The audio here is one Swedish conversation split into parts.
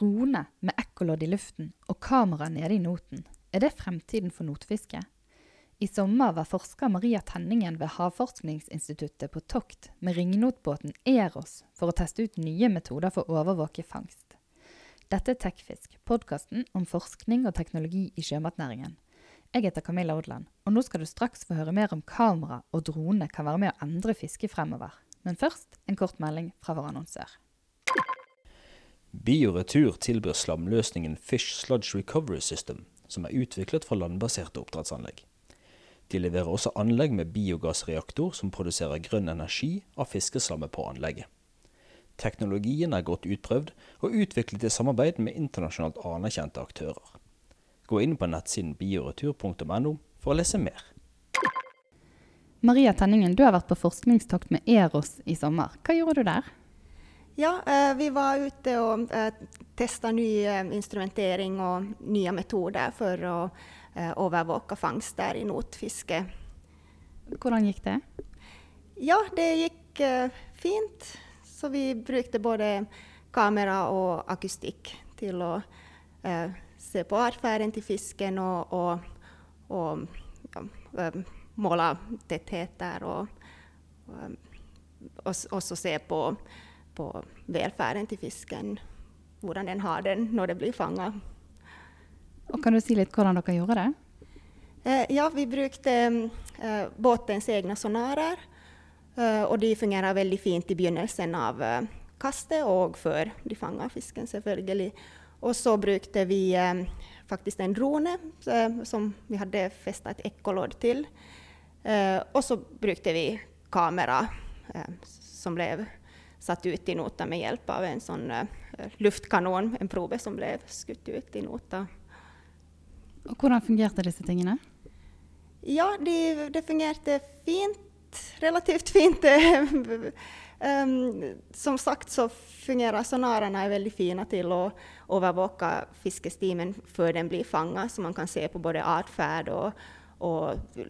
Drone med ekkolodd i luften og kamera nede i noten. Er det fremtiden for notfiske? I sommer var forsker Maria Tenningen ved Havforskningsinstituttet på tokt med ringnotbåten Eros for å teste ut nye metoder for å overvåke fangst. Dette er Tekfisk, podkasten om forskning og teknologi i sjømatnæringen. Jeg heter Camilla Odland, og nå skal du straks få høre mer om kamera og drone kan være med å endre fisket fremover. Men først en kort melding fra vår annonsør. Bioretur tilbyr slamløsningen Fish Sludge Recovery System, som er utviklet fra landbaserte oppdrettsanlegg. De leverer også anlegg med biogassreaktor som produserer grønn energi av fiskeslammet på anlegget. Teknologien er godt utprøvd og utviklet i samarbeid med internasjonalt anerkjente aktører. Gå inn på nettsiden bioretur.no for å lese mer. Maria Tenningen, du har vært på forskningstokt med Eros i sommer. Hva gjorde du der? Ja, eh, vi var ute og eh, testa ny eh, instrumentering og nye metoder for å eh, overvåke fangster i notfiske. Hvordan gikk det? Ja, det gikk eh, fint. Så vi brukte både kamera og akustikk til å eh, se på atferden til fisken og, og, og ja, måle tettheter. Og, og, og også se på, på velferden til fisken, hvordan den har den når det blir fanga. Kan du si litt hvordan dere gjorde det? Eh, ja, vi brukte eh, båtens egne sonarer. Eh, og de fungerer veldig fint i begynnelsen av kastet og før de fanger fisken, selvfølgelig. Og så brukte vi eh, faktisk en drone som vi hadde festa et ekkolodd til. Eh, og så brukte vi kamera som ble satt ut i nota med hjelp av en sånn eh, luftkanon, en probe som ble skutt ut i nota. Og hvordan fungerte disse tingene? Ja, de, det fungerte fint. Relativt fint. Um, som sagt så fungerer sonarene veldig fine til å overvåke fiskestimen før den blir fanga, så man kan se på både atferd og, og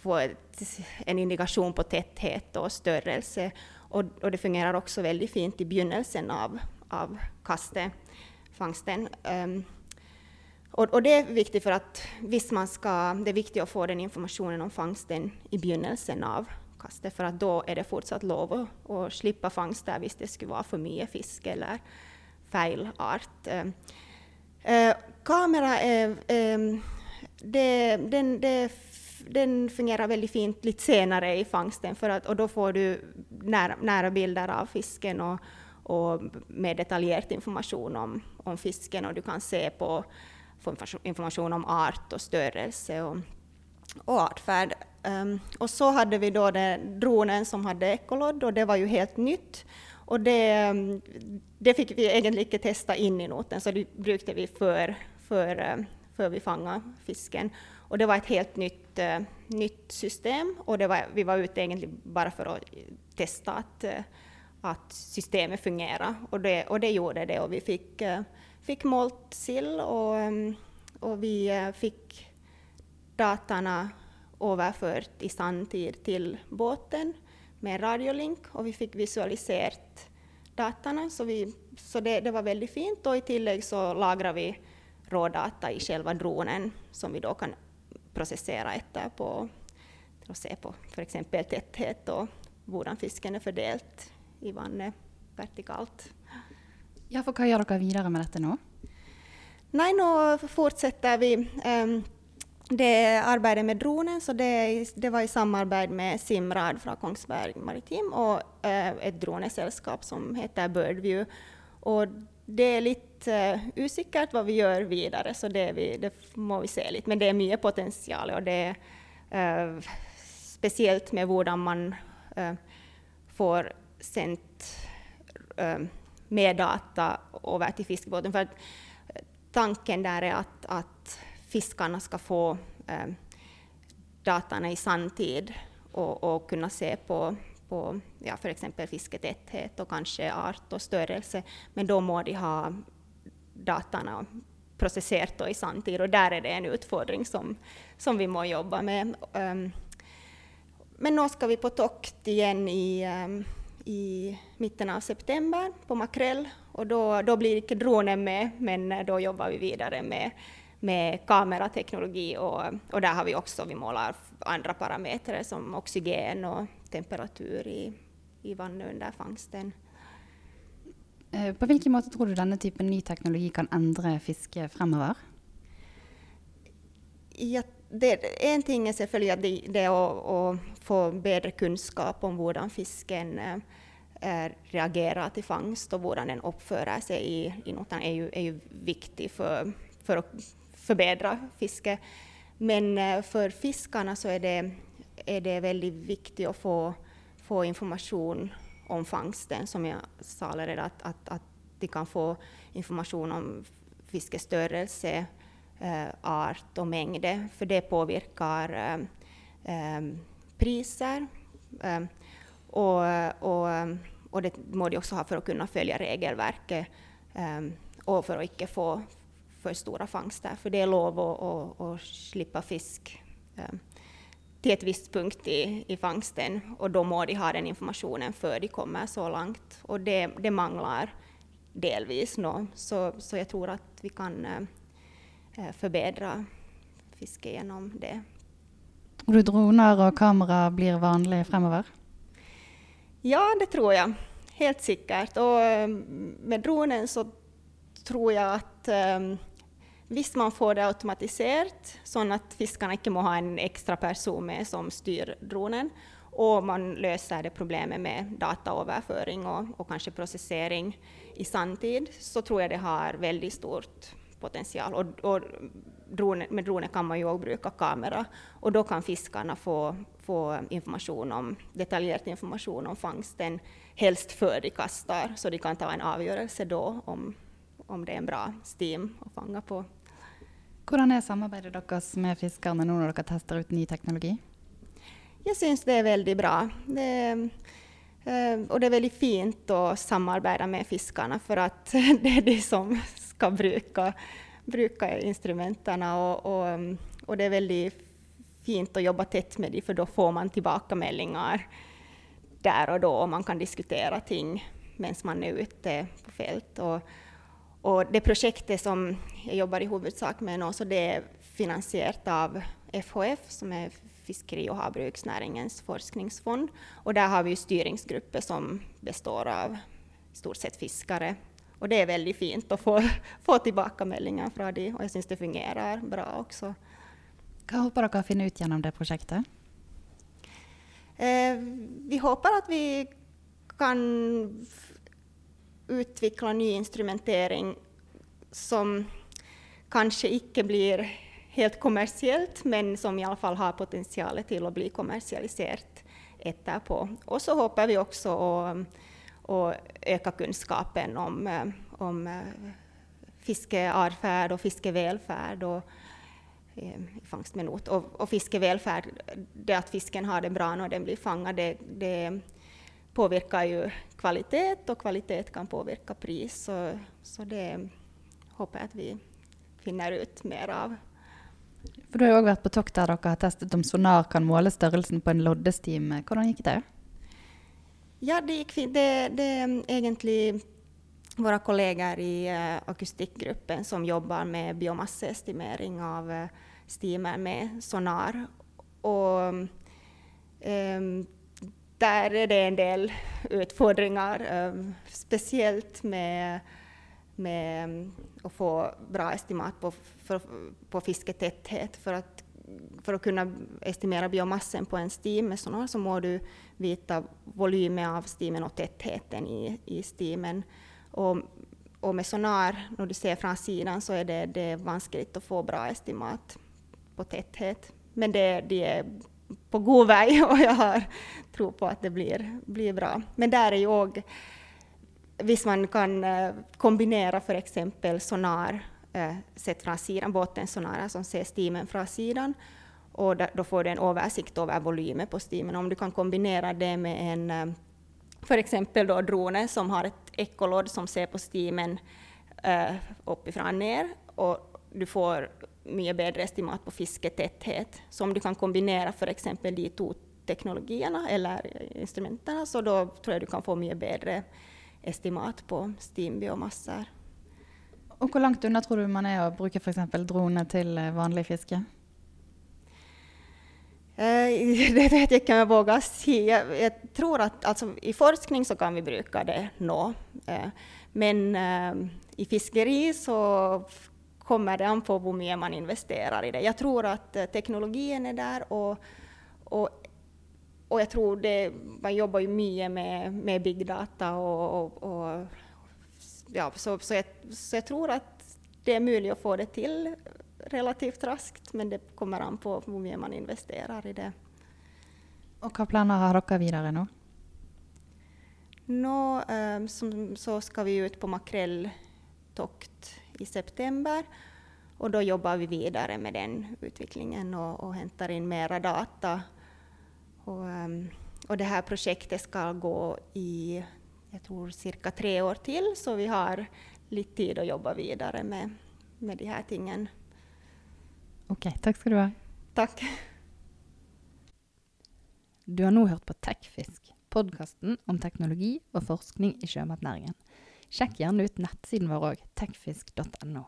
få et, en indikasjon på tetthet og størrelse. Och, och det fungerar också väldigt fint i begynnelsen av, av kastet, fangsten. Um, ehm, och, och, det är viktigt för att visst man ska, det är viktigt att få den informationen om fångsten i begynnelsen av kastet, För att då är det fortsatt lov att, att slippa fangst der det skulle vara för mycket fisk eller fel art. Uh, uh, kamera är... um, det, den, det, den, fungerar väldigt fint lite senare i fångsten för att, och då får du nära, nära bilder av fisken och, och mer detaljerad information om, om, fisken, och du kan se på information om art och störelse och, och artfärd. Um, och så hade vi da dronen som hade ekolodd och det var ju helt nytt. Och det, det fick vi egentligen inte testa in i noten, så det brukte vi för, för, för vi fångade fisken. Och det var ett helt nytt, uh, nytt system, og var, vi var ute egentligen bara för att testa att uh, att systemet fungerar. Och det, och det, gjorde det, och vi fick, uh, fick målt sill och um, och vi fick datorna överfört i sanntid till båten med radiolink, och vi fick visualiserat datorna. så, vi, så det, det, var väldigt fint. och i tillägg så lagrar vi rådata i själva dronen, som vi då kan prosessere etterpå til å se på f.eks. tetthet og hvordan fisken er fordelt i vannet vertikalt. Ja, for hva gjør dere videre med dette nå? Nei, nå fortsetter vi. Um, det arbeidet med dronen, så det, det, var i samarbeid med Simrad fra Kongsberg Maritim og uh, et droneselskap som heter Birdview. Og det er litt uh, osäkert vad vi gör vidare, så det, vi, det, må vi se lite. Men det är mycket potential och det är uh, speciellt med hur man eh, får sendt eh, med data över till fiskebåten. att tanken där är att, att fiskarna ska få eh, datan i sanntid och, och kunna se på, på ja, exempel fisketäthet och kanske art och störelse. Men då må de ha datarna processerat och i samtid och där är det en utfordring som, som vi må jobba med. Um, men nu ska vi på tokt igen i, um, i mitten av september på makrell. Och då, då blir inte dronen med, men då jobbar vi vidare med, med kamerateknologi och, och där har vi också, vi målar andra parametrar som oxygen och temperatur i, i vannet under Eh, på hvilken måte tror du denne typen ny teknologi kan endre fiske fremover? Ja, det, en ting är selvfølgelig att det, det att, få bättre kunskap om hur fisken äh, reagerar till fångst och hur den uppför sig i, i notan är ju, är ju viktig för, för att förbättra fisket. Men äh, för fiskarna så är det, är det väldigt viktigt att få, få information om fångsten, som jag sa redan, att, att, att de kan få information om fiskestörelse, eh, art och mängd, för det påverkar eh, eh, priser. Eh, och, och, och det må de också ha för att kunna följa regelverket eh, och för att inte få för stora fångster, för det är lov att, att, att slippa fisk eh till ett visst punkt i, i fångsten och då må de ha den informationen för de kommer så långt. Och det, det manglar delvis nå, så, så jag tror att vi kan eh, förbättra fiske genom det. Och droner och kamera blir vanligt framöver? Ja, det tror jag. Helt säkert. Och eh, med dronen så tror jag att um, Visst, man får det automatiserat så att fiskarna inte må ha en extra person med som styr dronen och man löser det problemet med dataöverföring och, och kanske processering i samtid, så tror jag det har väldigt stort potential. Och, och drone, med dronen kan man ju också bruka kamera och då kan fiskarna få, få information om, detaljerad information om fångsten, helst före de kastar, så de kan ta en avgörelse då om, om det är en bra stim att fånga på. Hur är samarbetet deres med fiskarna nu när dere testar ut ny teknologi? Jag syns det är väldigt bra. Det, eh, och det är väldigt fint att samarbeta med fiskarna för att det är de som ska bruka, bruka instrumenten och, och, och det är väldigt fint att jobba tätt med dem för då får man tillbakameldingar där och då och man kan diskutera ting medan man är ute på fält. Och, och det projektet som jag jobbar i huvudsak med nu, så det är finansierat av FHF som är Fiskeri och havbruksnäringens forskningsfond. Och där har vi styrningsgrupper som består av i stort sett fiskare. Och det är väldigt fint att få, få tillbakameldingar från dem och jag syns det fungerar bra också. Vad hoppas dere finna ut genom det projektet? Eh, vi hoppas att vi kan utveckla ny instrumentering som kanske icke blir helt kommersiellt, men som i alla fall har potential till att bli kommersialiserat etterpå. Och så hoppas vi också att, att öka kunskapen om, om fiskeavfärd och fiskevälfärd och eh, i fångstminut. Och, och fiskevälfärd, det att fisken har det bra när den blir fångad, det, det påverkar ju kvalitet och kvalitet kan påverka pris. Så, så det hoppas jag att vi finner ut mer av. For Du har jo òg vært på tokt der dere har testet om sonar kan måle størrelsen på en loddestime. Hvordan gikk det? Ja, det gick fint. Det, det är egentligen våra kollegor i uh, akustikgruppen som jobbar med biomasseestimering av uh, stimer med sonar. Och um, där är det en del utfordringar, eh, speciellt med, med mm, att få bra estimat på, för, på fisketäthet. För att, för att kunna estimera biomassan på en stim med sonar så må du veta volymen av stimen och tätheten i, i stimen. Och, och med sonar, när du ser från sidan, så är det, det är vanskligt att få bra estimat på täthet. Men det, det är på god väg och jag har tro på att det blir, blir bra. Men där är ju också, visst man kan eh, kombinera för exempel sonar eh, sett från sidan, båtens sonar som ser stimen från sidan, och då får du en översikt över volymen på stimen. Om du kan kombinera det med en, eh, för exempel då drone som har ett ekolod som ser på stimen eh, uppifrån och ner, och du får mycket bättre estimat på fisketäthet. Så om du kan kombinera för exempel de två teknologierna eller instrumenten, så då tror jag du kan få mycket bättre estimat på steambiomasser. Og hvor langt unna tror du man er å bruke f.eks. drone til eh, vanlig fiske? Eh, det vet jag inte om jag vågar säga. Jag, jag tror att alltså, i forskning så kan vi bruka det nå. Eh, men i fiskeri så kommer det an på hur mycket man investerar i det. Jag tror att eh, teknologin är där och, och, och jag tror det, man jobbar ju mycket med, med big data och, och, och ja, så, så, jag, så jag tror att det är möjligt att få det till relativt raskt, men det kommer an på hur mycket man investerar i det. Og hva planer har dere videre nå? Nå um, som, så ska vi ut på makrelltokt i september och då jobbar vi vidare med den utvecklingen och, och hämtar in mera data. Och, um, och det här projektet ska gå i, jag tror cirka tre år till, så vi har lite tid att jobba vidare med, med de här tingen. Ok, takk skal du ha. Tack! Du har nå hørt på Tekfisk, podkasten om teknologi og forskning i sjømatnæringen. Sjekk gjerne ut nettsiden vår òg, techfisk.no.